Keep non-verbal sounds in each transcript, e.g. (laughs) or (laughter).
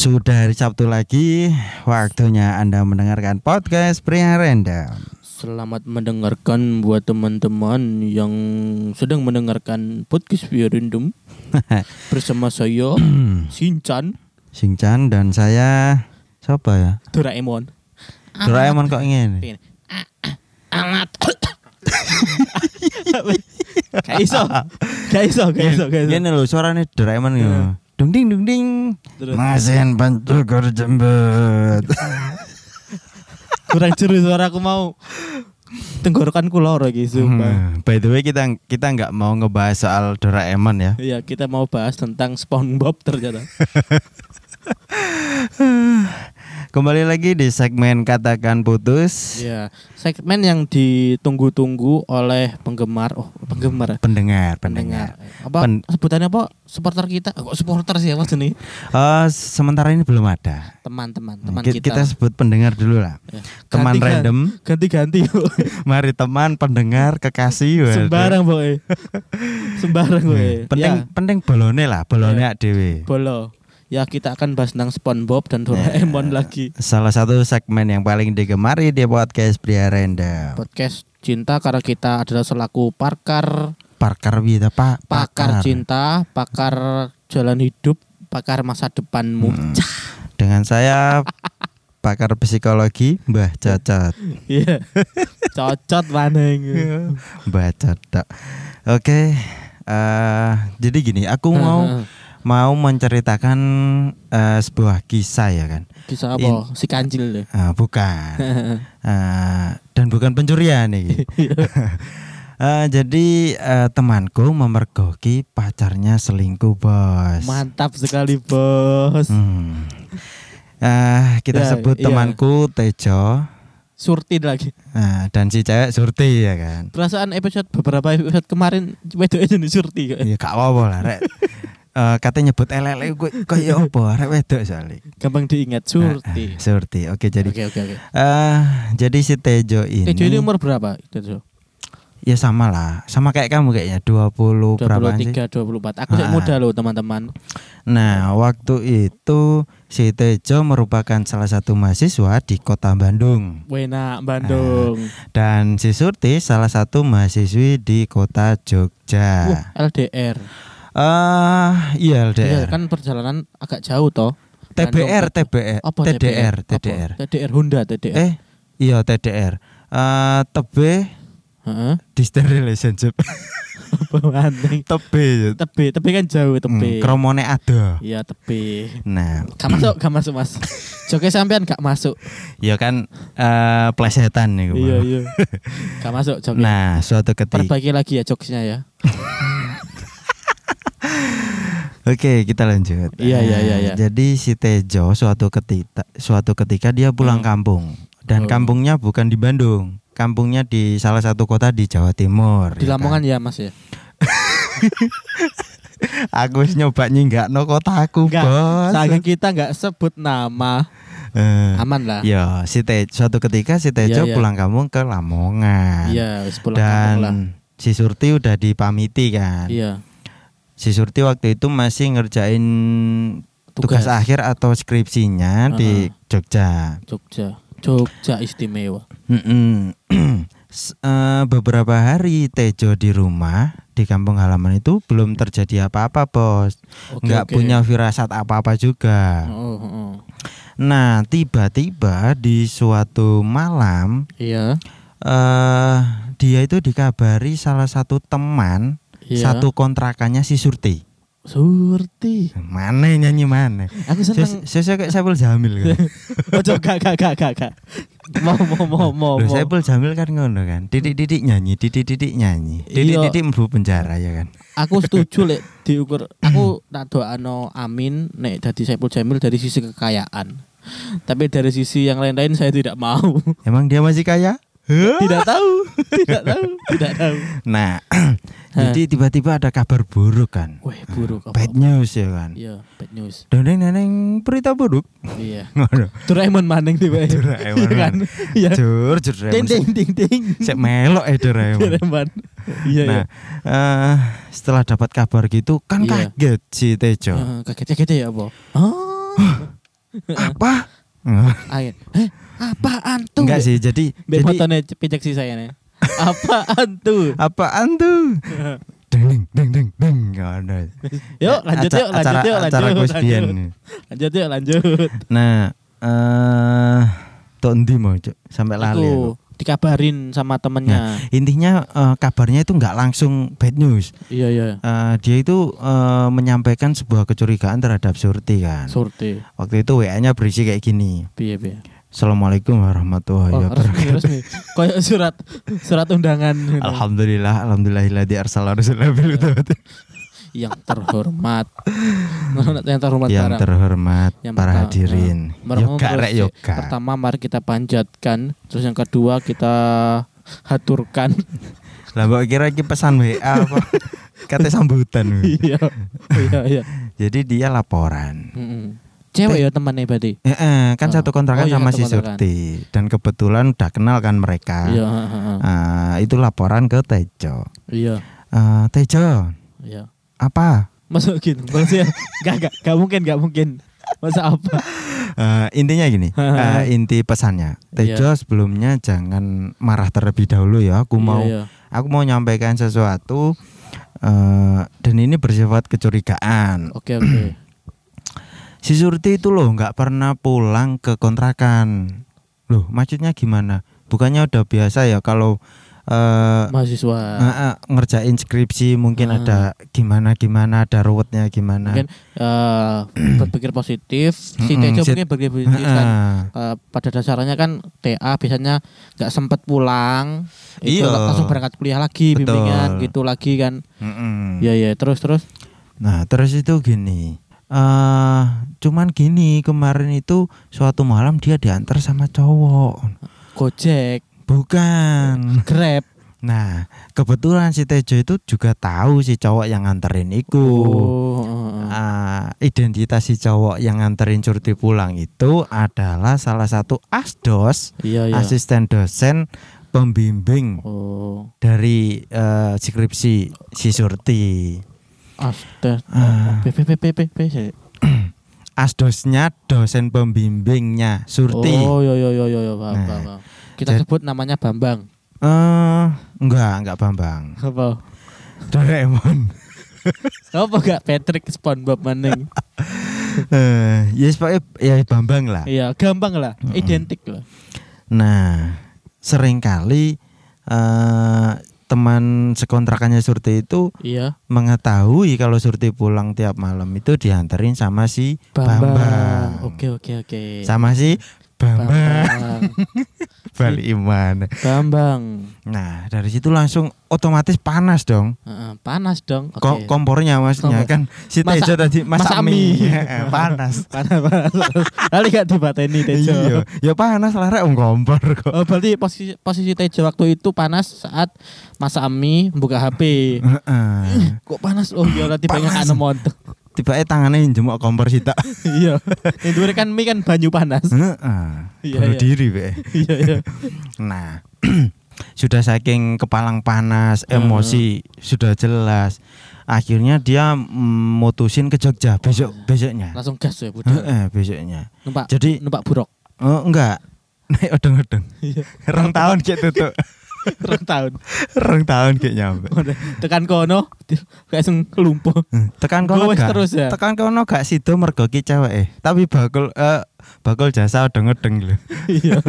Sudah hari Sabtu lagi, waktunya Anda mendengarkan podcast Pria Random. Selamat mendengarkan buat teman-teman yang sedang mendengarkan podcast Via Random (laughs) bersama saya (clears throat) Shinchan Singchan dan saya siapa ya? Doraemon. Doraemon kok ingin? Amat. (laughs) Gak iso. Gak iso, gak iso, gak iso. Ini loh suaranya Doraemon ya. Dung ding dung ding. Masen bantu kor jembet. (laughs) Kurang jeru suara aku mau tenggorokanku loro iki sumpah. Hmm, By the way kita kita nggak mau ngebahas soal Doraemon ya. Iya, kita mau bahas tentang SpongeBob ternyata. (laughs) Kembali lagi di segmen katakan putus. Iya, segmen yang ditunggu-tunggu oleh penggemar. Oh, penggemar. Pendengar, pendengar. Apa Pen- sebutannya apa? Supporter kita. Kok supporter sih apa nih? Eh, sementara ini belum ada. Teman-teman, teman Ki- kita. kita sebut pendengar dulu lah. Ya. Teman Ganti- random. Ganti-ganti. yuk. (laughs) Mari teman, pendengar, kekasih. (laughs) Sembarang, Boy. (laughs) Sembarang, Boy. Hmm, Penting Ya, penting bolone lah, bolone ya. dewe. bolo. Ya kita akan bahas tentang SpongeBob dan Doraemon lagi. Salah satu segmen yang paling digemari di podcast Pria Random. Podcast cinta karena kita adalah selaku pakar Pakar Wita Pak. pakar cinta, pakar jalan hidup, pakar masa depanmu. Hmm. Dengan saya pakar psikologi Mbah Cocot. Iya. Cocot maneng. (laughs) Mbah Cocot. Oke. eh jadi gini, aku mau mau menceritakan eh, sebuah kisah ya kan. Kisah In- apa? Si kancil deh. Ah, bukan. (laughs) Eh, dan bukan pencurian nih. (laughs) (laughs) Eh, jadi eh, temanku memergoki pacarnya selingkuh bos. Mantap sekali, Bos. Hmm. Eh, kita Ya, sebut iya. temanku Tejo Surti lagi. Nah, dan si cewek Surti ya kan. Perasaan episode beberapa episode kemarin wedok aja nih Surti kok. Iya gak apa-apa lah rek. Eh, katanya nyebut elele gue kayak apa rek wedok soalnya. Gampang diingat Surti. Ah, Surti. Oke jadi Oke oke oke. eh jadi si Tejo ini Tejo ini umur berapa? Tejo. Ya sama lah, sama kayak kamu kayaknya 20 berapa sih? 23, 24. Aku masih Ah. muda loh teman-teman. Nah, waktu itu si Tejo merupakan salah satu mahasiswa di Kota Bandung Wena Bandung. dan si Surti salah satu mahasiswi di Kota Jogja. Wah, LDR. Eh, iya LDR. Iya, kan perjalanan agak jauh toh. TBR. TBR, Apa TDR? TDR. TDR Honda, TDR. Eh, iya TDR. Eh, tebe Heeh. distant relationship. Apa maneh? (laughs) tebe. Tebe, tebe kan jauh Hmm, tebe. kromone ada. Iya, tebe. Nah, Gak masuk, gak masuk, Mas. (laughs) Joke sampean gak masuk. ya kan eh plesetan nih Iya, iya. (laughs) Gak masuk joke. Nah, suatu ketika Perbaiki lagi ya jokesnya ya. Oke, kita lanjut. Iya, iya, iya, Eh, iya. Jadi si Tejo suatu ketika suatu ketika dia pulang Hmm. kampung dan Oh. kampungnya bukan di Bandung. Kampungnya di salah satu kota di Jawa Timur. Di ya Lamongan kan? ya, Mas ya. (laughs) Aku wis nyoba nyinggakno kota aku, Enggak, Bos. Sayang kita nggak sebut nama. Eh, Aman lah. Ya, si Te, suatu ketika si Tejo Iya, iya. pulang kampung ke Lamongan. Iya, pulang Dan kampung lah. si Surti udah dipamiti kan. Iya. Si Surti waktu itu masih ngerjain tugas, Tugas. akhir atau skripsinya di Jogja. Jogja. Jogja istimewa. (clears throat) Eh, beberapa hari Tejo di rumah di kampung halaman itu belum terjadi apa-apa bos, Oke, nggak oke. punya firasat apa-apa juga. Oh, oh, oh. Nah tiba-tiba di suatu malam Iya. eh dia itu dikabari salah satu teman Iya. satu kontrakannya si Surti. Surti. Mana nyanyi mana? Aku seneng. Saya kayak Saiful Jamil kan. (laughs) Ojo gak gak gak gak. Mau mau mau mau. Loh, mau. Saiful Jamil kan ngono kan. Didik-didik nyanyi, didik-didik nyanyi. Iya. Didik-didik mlebu penjara ya kan. Aku setuju lek diukur. (clears throat) Aku tak doano amin nek dadi Saiful Jamil dari sisi kekayaan. Tapi dari sisi yang lain-lain saya tidak mau. Emang dia masih kaya? Tidak tahu, (laughs) tidak tahu, tidak tahu. Nah, (clears throat) jadi tiba-tiba ada kabar buruk kan. Wih, buruk apa? Bad news ya kan. Iya, bad news. Dendeng neneng berita buruk. Iya. (laughs) Doraemon maneng tiba (laughs) Doraemon Iya kan? Iya. Jur, jur Ding Doraemon. ding ding ding. Sek melok eh Doraemon. Doraemon. Iya, Nah, iya. eh, setelah dapat kabar gitu kan Iya. kaget si Tejo. Eh, Kaget-kaget ya apa? Oh. apa? (laughs) Ayo. Eh, apaan tuh? Enggak sih, jadi Mbak jadi pijak sih saya nih. (laughs) Apaan tuh? apaan tuh? (laughs) Deng deng deng deng deng. Nggak ada. Yuk lanjut Aca- yuk lanjut acara, yuk lanjut. acara lanjut. Lanjut yuk lanjut. Nah, eh tok endi mau Cuk? sampai lali. aku. Aku dikabarin sama temennya. Intinya eh, kabarnya itu nggak langsung bad news. Iya iya. Eh, dia itu eh, menyampaikan sebuah kecurigaan terhadap Surti kan. Surti. Waktu itu WA-nya berisi kayak gini. Piye piye. Assalamualaikum warahmatullahi Oh, wabarakatuh. resmi. Kayak surat surat undangan. Alhamdulillah, alhamdulillahilladzi arsala rasulahu bil huda Yang terhormat. (laughs) yang terhormat Yang barang. terhormat Yang para pertama, hadirin. Yoga rek yoga. Pertama mari kita panjatkan, terus yang kedua kita haturkan. (laughs) Lah mbok kira iki pesan WA apa? (laughs) Kata sambutan. Iya. Iya iya. Jadi dia laporan. Cewek ya temannya berarti. Eh, eh, kan Oh. satu kontrakan Oh, iya, sama si kontrakan. Surti dan kebetulan udah kenal kan mereka. Iya, Ah, itu laporan ke Tejo. Iya. Eh, Tejo, Iya. Apa? Masuk gitu. Maksudnya enggak enggak enggak mungkin enggak mungkin. Masa apa? Eh, intinya gini, eh, inti pesannya. Tejo sebelumnya jangan marah terlebih dahulu ya. Aku mau Iya, iya. aku mau nyampaikan sesuatu eh, dan ini bersifat kecurigaan. Oke oke. (clears throat) Si Surti itu loh nggak pernah pulang ke kontrakan. Loh, maksudnya gimana? Bukannya udah biasa ya kalau eh Mahasiswa. eh, eh, ngerjain skripsi mungkin Ah. ada gimana gimana ada ruwetnya gimana. Mungkin eh, (clears throat) berpikir positif. Si Tejo mungkin berpikir positif kan. Eh, pada dasarnya kan TA biasanya nggak sempat pulang itu Iya. langsung berangkat kuliah lagi Betul. bimbingan gitu lagi kan Mm-mm. ya ya terus terus Nah, terus itu gini. eh cuman gini, kemarin itu suatu malam dia diantar sama cowok. gojek Bukan. grab Nah, kebetulan si Tejo itu juga tahu si cowok yang nganterin iku. oh. Ah, identitas si cowok yang nganterin Surti pulang itu adalah salah satu asdos, iya iya asisten dosen pembimbing oh dari eh, skripsi si Surti. Astaga, Ah. PPPPP Asdosnya dosen pembimbingnya Surti. Oh, yo yo yo yo yo, paham, Nah, paham. Kita jad- sebut namanya Bambang. Eh, enggak, enggak Bambang. Apa? Doraemon. (laughs) Apa gak Patrick SpongeBob maning? (laughs) Eh, ya pokoknya ya Bambang lah. Iya, gampang lah, Mm-mm. identik lah. Nah, sering kali eh teman sekontrakannya Surti itu Iya, mengetahui kalau Surti pulang tiap malam itu dianterin sama si Bambang. Bambang. Oke oke oke. Sama si Bambang. Bambang. (laughs) Bali Iman. Bambang. Nah, dari situ langsung otomatis panas dong. Heeh, panas dong. Oke. Ko- kompornya maksudnya Kompor. kan si Masa- Tejo tadi masak masa mie. mie. Heeh, panas. (laughs) panas panas. Kali gak dibateni Tejo. Iya, ya panas lah rek kompor kok. Oh, berarti posisi posisi Tejo waktu itu panas saat masak mie buka HP. Heeh. (laughs) Kok panas? Oh iya nanti pengen anu montok. Tiba tangannya jemuk kompor sitak. (laughs) Iya. Yang dulu kan mie kan banyu panas. Iya, Bunuh iya. diri be. (laughs) Iya iya. Nah, (clears throat) sudah saking kepalang panas, Hmm. emosi sudah jelas. Akhirnya dia mutusin ke Jogja besok besoknya. Langsung gas ya budal. Heeh, besoknya. Numpak Jadi numpak buruk. oh, enggak. (laughs) Naik odong-odong. Iya. Tahun kayak tutup. Rong tahun. Rong tahun kayak nyampe. Tekan kono kayak sing lumpuh. Tekan kono gak. terus ya? Tekan kono gak sido mergo ki cewek eh. Tapi bakul eh bakul jasa odong-odong lho. Iya. (laughs)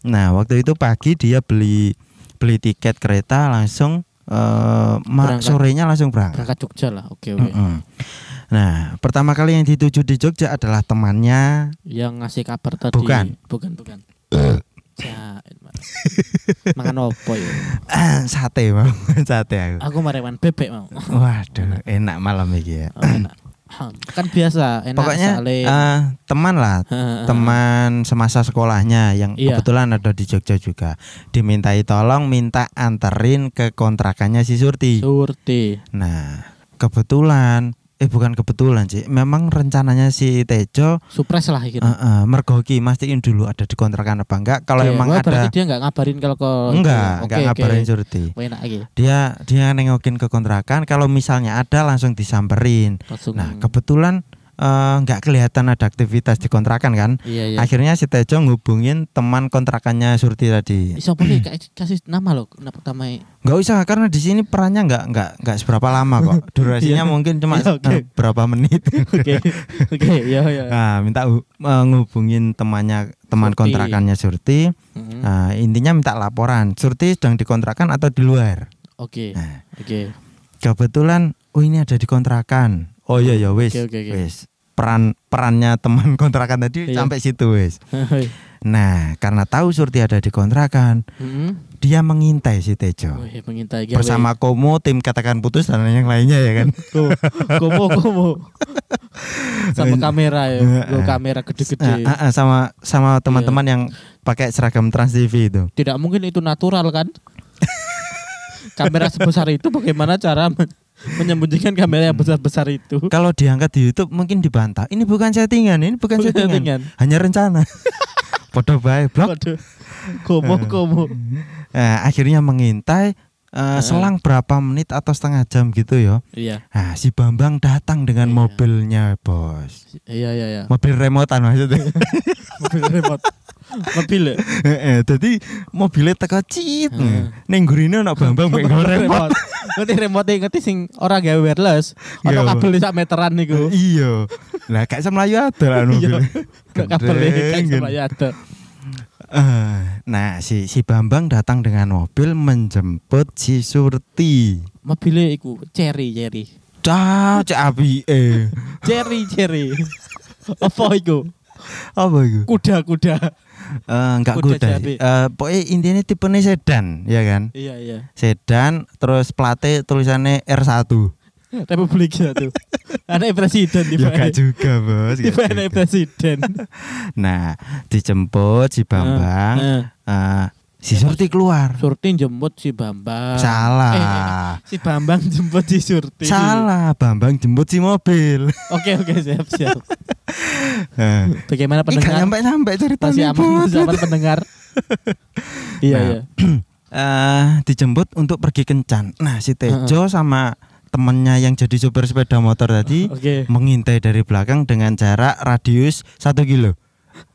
Nah, waktu itu pagi dia beli beli tiket kereta langsung eh Berangkat. sorenya langsung berangkat. Berangkat Jogja lah. Oke oke. Mm-mm. Nah, pertama kali yang dituju di Jogja adalah temannya. Yang ngasih kabar tadi. Bukan. Bukan bukan. (coughs) Mas. (laughs) Makan opo ya? sate mau, (laughs) sate aku. Aku marewan bebek mau. Waduh, enak malam iki ya. Oh, enak. kan biasa enak Pokoknya saling. eh, teman lah, teman semasa sekolahnya yang Iya. kebetulan ada di Jogja juga. Dimintai tolong minta anterin ke kontrakannya si Surti. Surti. Nah, kebetulan eh bukan kebetulan sih, memang rencananya si Tejo Supres lah gitu. eh, eh, mergoki mastiin dulu ada di kontrakan apa enggak. Kalau Oke, emang wah, ada dia nggak ngabarin kalau ke enggak, enggak oke. ngabarin Surti. Enak lagi. Dia dia nengokin ke kontrakan, kalau misalnya ada langsung disamperin. Langsung. Nah, kebetulan eh, nggak kelihatan ada aktivitas di kontrakan kan. Iya iya. Akhirnya si Tejo ngubungin teman kontrakannya Surti tadi. Iso boleh (clears throat) kasih- nama lo, nama pertama Nggak usah karena di sini perannya nggak nggak nggak seberapa lama kok. (laughs) Durasinya Iya. mungkin cuma Iya, oke. eh, berapa menit. (laughs) Oke. Oke, ya ya. Nah, minta eh, ngubungin temannya teman Surti. kontrakannya Surti. Mhm. Nah, intinya minta laporan. Surti sedang di kontrakan atau di luar. Oke. Nah, Oke. kebetulan oh ini ada di kontrakan. Oh iya ya wis. Oke. Wis. Peran perannya teman (laughs) kontrakan tadi Iya. sampai situ wis. Nah, karena tahu Surti ada di kontrakan, Mhm. dia mengintai si Tejo. Wih, mengintai gawe. Bersama Komo, tim katakan putus dan yang lainnya ya kan. (laughs) Ko- komo komo. (laughs) Sama Iya. kamera ya, Go kamera Ah, gede-gede. ah, ah, sama sama Iya. teman-teman yang pakai seragam Trans TV itu. Tidak mungkin itu natural kan? kamera sebesar itu bagaimana cara menyembunyikan kamera yang besar-besar itu? Kalau diangkat di YouTube mungkin dibantah. Ini bukan settingan, ini bukan, Bukan settingan. settingan. Hanya rencana. (laughs) Podo bae blok. Komo komo. Nah, akhirnya mengintai eh, selang berapa menit atau setengah jam gitu ya. Iya. Nah, si Bambang datang dengan Iya. mobilnya, Bos. Iya iya iya. Mobil remotan maksudnya. (laughs) Mobil remote. Mobil ya? Heeh, Jadi mobilnya teko cit. Heeh. Ning gurine ana Bambang mek remote. Ngerti remote ngerti sing ora gawe wireless. Iya. kabel sak meteran niku. Iya. Lah gak sama Melayu ada lah Iya. mobil. (laughs) Gak kabel kayak sama ya ada. Eh, nah, si si Bambang datang dengan mobil menjemput si Surti. Mobilnya iku cherry cherry. Cah, cek api eh. Cherry cherry. Apa iku? Apa itu? Kuda kuda. Eh, enggak Kuda kuda. cabe. Eh, pokoknya intinya tipenya sedan, ya kan? Iya iya. Sedan terus plate tulisannya R1. (laughs) Republik satu. Anak presiden di Ya gak juga, Bos. Di anak presiden. (laughs) Nah, dijemput si Bambang, Eh, eh, si Surti keluar. Surti jemput si Bambang. Salah. Eh, si Bambang jemput si Surti. Salah, Bambang jemput si mobil. Oke oke siap siap. (laughs) (laughs) Bagaimana pendengar? nyampe-nyampe ceritanya. Masih aman, masih aman pendengar. (laughs) Iya Nah, iya. (clears throat) eh dijemput untuk pergi kencan. Nah, si Tejo sama temennya yang jadi supir sepeda motor tadi Oke. mengintai dari belakang dengan jarak radius satu kilo. (laughs)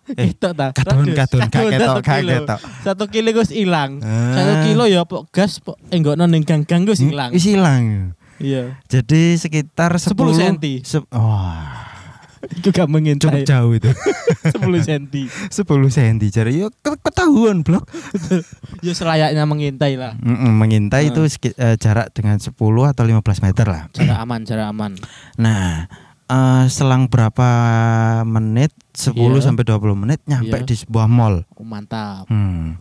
Eh, Itu ta. kadon, Radius. kadon, gak Kadon ketok, satu kilo. ketok. Satu kilo gus hilang. Ah. Satu kilo ya pok gas pok enggak ning gang-gang gus hilang. Wis hilang. Iya. Jadi sekitar 10, 10 senti. se- Wah, Itu gak cukup mengintai. jauh itu. (laughs) 10 senti. 10 senti jadi ke- ketahuan blok. (laughs) Ya selayaknya mengintai lah. Mm-mm, mengintai Ah. itu eh, jarak dengan 10 atau 15 meter lah. Jarak aman, jarak aman. Nah, eh, selang berapa menit 10 Iya. sampai 20 menit nyampe Iya. di sebuah mall. Oh, mantap. Hmm.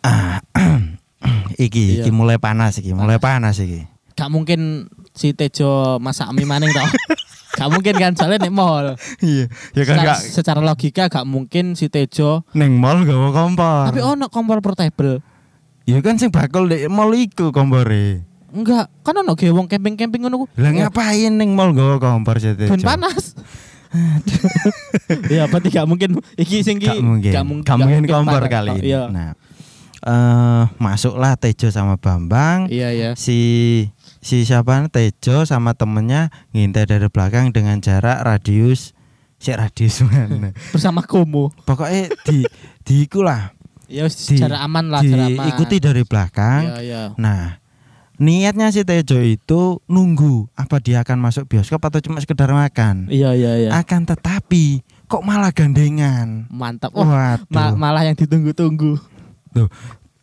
Ah, (clears throat) iki, Iya. iki mulai panas iki, mulai panas iki. Gak mungkin si Tejo masak mie maning toh. (laughs) gak mungkin kan soalnya nek mall. Iya, ya kan Secara, gak secara logika gak mungkin si Tejo neng mall gawa kompor. tapi ono kompor portable. Ya kan sing bakal di mall iku kompore. Enggak, kan ono ge wong camping-camping ngono ku. Lah ngapain neng mall gawa kompor sih Ben panas. Iya, (laughs) berarti gak mungkin iki sing ki Gak mungkin. gak mungkin, Gak mungkin kompor panas. kali ini. Iya. Nah, eh masuklah Tejo sama Bambang. Iya, iya. Si si siapa Tejo sama temennya ngintai dari belakang dengan jarak radius si radius mana. (laughs) Bersama Komo. Pokoknya di di iku lah, Ya Di- jarak aman lah, jarak aman. diikuti dari belakang. Iya, iya. Nah, niatnya si Tejo itu nunggu apa dia akan masuk bioskop atau cuma sekedar makan. Iya, iya, iya. Akan tetapi kok malah gandengan. Mantap. Oh, Waduh. ma- malah yang ditunggu-tunggu. Tuh,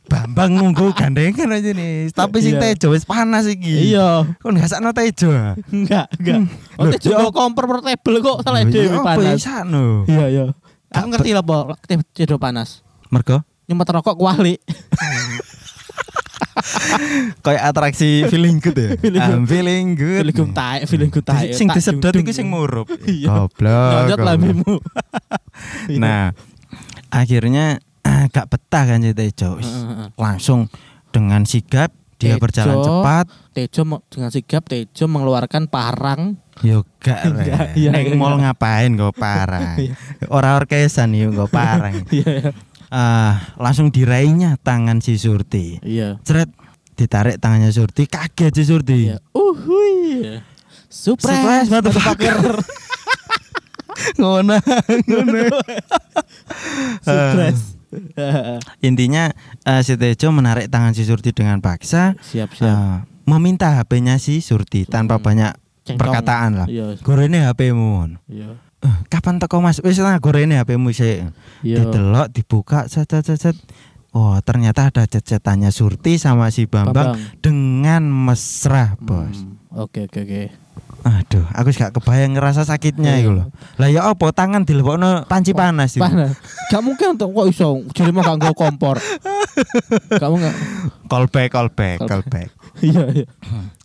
Bambang nunggu gandengan aja nih. Tapi sing Iya. Tejo wis panas iki. Iya. Kok enggak sakno Tejo? Enggak, enggak. Oh, Loh, Tejo kok kompor portable kok salah dhewe ya apa panas. ya? Iya, iya. Gak Aku ngerti lah, Pak. Tejo panas. Mergo Nyemot rokok kuali. (laughs) kayak atraksi feeling good ya. (laughs) Feeling good. I'm feeling good. Feeling good taek, feeling good taek. Sing disedot sing murup. (laughs) Iya. Goblok. Nyodot. Iya. Nah, akhirnya gak betah kan Heeh, heeh. Langsung dengan sigap dia Tejo. berjalan cepat. Tejo mau- dengan sigap Tejo mengeluarkan parang. Yo gak (laughs) iya, Neng mall ngapain go parang. Iya. Ora orkesan yo go parang. (laughs) Ah, langsung diraihnya tangan si Surti. Iya. Cret ditarik tangannya Surti, kaget si Surti. Iya. Uhuy. Surprise, Surprise, motherfucker. (laughs) ngono ngono Surprise. Intinya eh, si Tejo menarik tangan si Surti dengan paksa siap siap. eh, meminta HP-nya si Surti tanpa Hmm. banyak Cengcong. perkataan lah Iya. gorene HP-mu Iya. Eh, kapan teko Mas wis lah gorene HP-mu sih Iya. didelok dibuka set set set, set. Oh ternyata ada cecetannya Surti sama si Bambang, dengan mesra bos. Hmm, Oke oke oke. Aduh, aku gak kebayang ngerasa sakitnya Iya. itu loh. Lah ya apa tangan dilebokno panci panas itu. Panas. Gak mungkin untuk kok iso mau gak nggo kompor. Kamu gak Callback, callback, Callback. callback. Iya iya.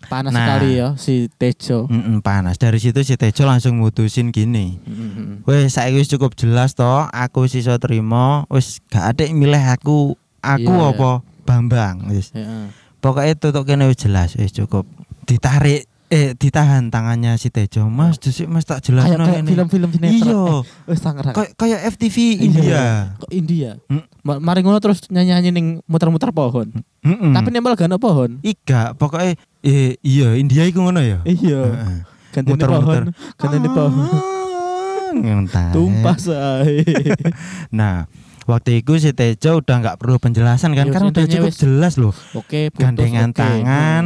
Panas Nah. sekali ya si Tejo. Mm-mm, panas. Dari situ si Tejo langsung mutusin gini. Mm-mm. Wes saiki wis cukup jelas toh, aku sisa terima, wis gak ada yang milih aku, aku Iya, apa Bambang wis. Ya. Pokoknya tutup kene wis jelas, wis cukup. Ditarik eh ditahan tangannya si Tejo. Mas, dhisik Mas tak jelas Kayak kayak film-film sinetron. Iya. Eh. Kayak kayak FTV. India. Kok India? Hmm. Ma- Mari ngono terus nyanyi-nyanyi ning muter-muter pohon. Mm-mm. Tapi nempel gak pohon. Iga, pokoknya eh, iya India iku ngono ya. Iya. Ganti Muter-muter. pohon. Ganti pohon. Ah, ngentai. Tumpah sae. (laughs) Nah, waktu itu si Tejo udah nggak perlu penjelasan kan, Iya, karena udah cukup wis- jelas loh. Oke, putus, Gandengan oke. tangan,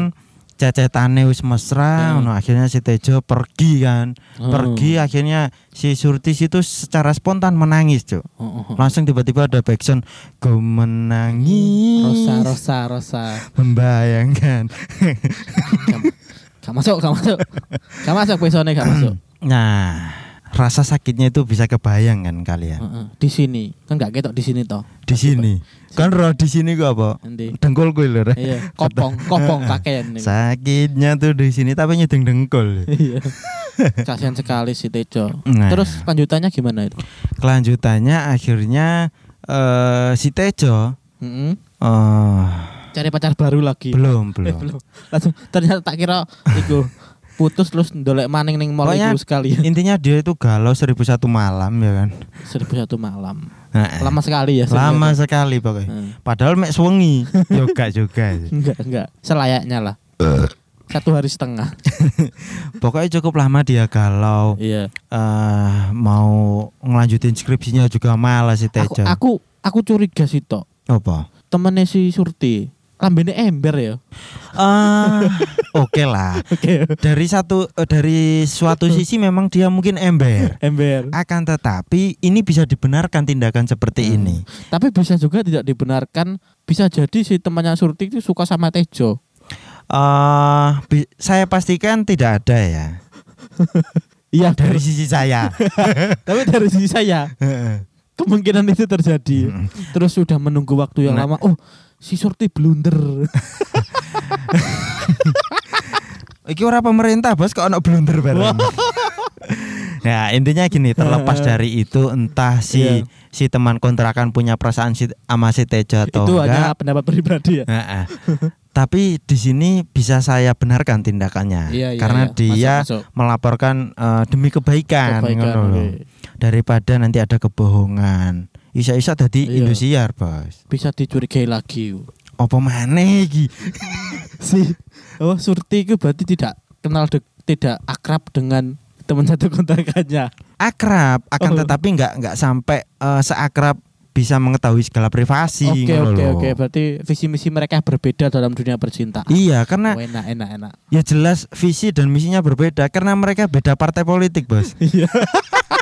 cecetane wis mesra, Hmm. akhirnya si Tejo pergi kan. Hmm. Pergi akhirnya si Surtis itu secara spontan menangis, Cuk. Oh, oh. Langsung tiba-tiba ada backsound Kau menangis Rosa, Rosa, Rosa. Membayangkan Gak masuk, gak masuk. Gak masuk besoknya gak masuk. Nah Rasa sakitnya itu bisa kebayang kan kalian Heeh. Di sini kan gak ketok di sini toh. Di sini Kan roh di sini gua apa Nanti. Dengkul gue lho. Iya, kopong, kopong kakean nih. Sakitnya tuh di sini tapi nyedeng dengkul (laughs) Iya. Kasihan sekali si Tejo. Nah. Terus lanjutannya gimana itu? Kelanjutannya akhirnya eh si Tejo Mm-mm. eh Cari pacar baru lagi. belum Eh, belum (laughs) belum. Langsung ternyata tak kira iku putus terus ndolek maning ning mall Pokoknya- itu sekalian. Intinya dia itu galau seribu satu malam ya kan Seribu satu malam. Nah, Lama sekali ya. lama sekali pokoknya Hmm. Padahal mek suwengi (laughs) Yoga juga Enggak, enggak. Selayaknya lah. Satu hari setengah. (laughs) Pokoknya cukup lama dia galau Iya. eh Mau ngelanjutin skripsinya juga malas si Aku, Tejo aku aku curiga sih tok. Apa? Temennya si Surti. Lambene ember ya. Ah, Oke lah (laughs) Oke. Dari satu eh, Dari suatu sisi memang dia mungkin ember Ember. Akan tetapi ini bisa dibenarkan tindakan seperti Hmm. ini. Tapi bisa juga tidak dibenarkan. Bisa jadi si temannya Surti itu suka sama Tejo. bi- saya pastikan tidak ada ya (laughs) Iya dari sisi saya. (laughs) Tapi dari sisi saya kemungkinan itu terjadi. Mm. Terus sudah menunggu waktu yang Nah. lama. Oh, si Surti blunder. Iki ora pemerintah bos kok ono blunder bareng. Ya intinya gini terlepas dari itu entah si Iya. si teman kontrakan punya perasaan si sama si Tejo atau itu hanya enggak. pendapat pribadi ya. (laughs) Tapi di sini bisa saya benarkan tindakannya Iya, iya, karena iya. dia Masuk, masuk. melaporkan eh, demi kebaikan, Kebaikan, oke. daripada nanti ada kebohongan. Isa-isa tadi Iya. Indosiar bos. Bisa dicurigai lagi. Apa maneh iki? (laughs) si oh Surti itu berarti tidak kenal dek- tidak akrab dengan teman satu kontrakannya. akrab akan Oh. tetapi nggak nggak sampai eh, seakrab bisa mengetahui segala privasi Oke oke oke berarti visi misi mereka berbeda dalam dunia percintaan. iya karena Oh, enak enak enak. ya jelas visi dan misinya berbeda karena mereka beda partai politik bos Iya. (laughs)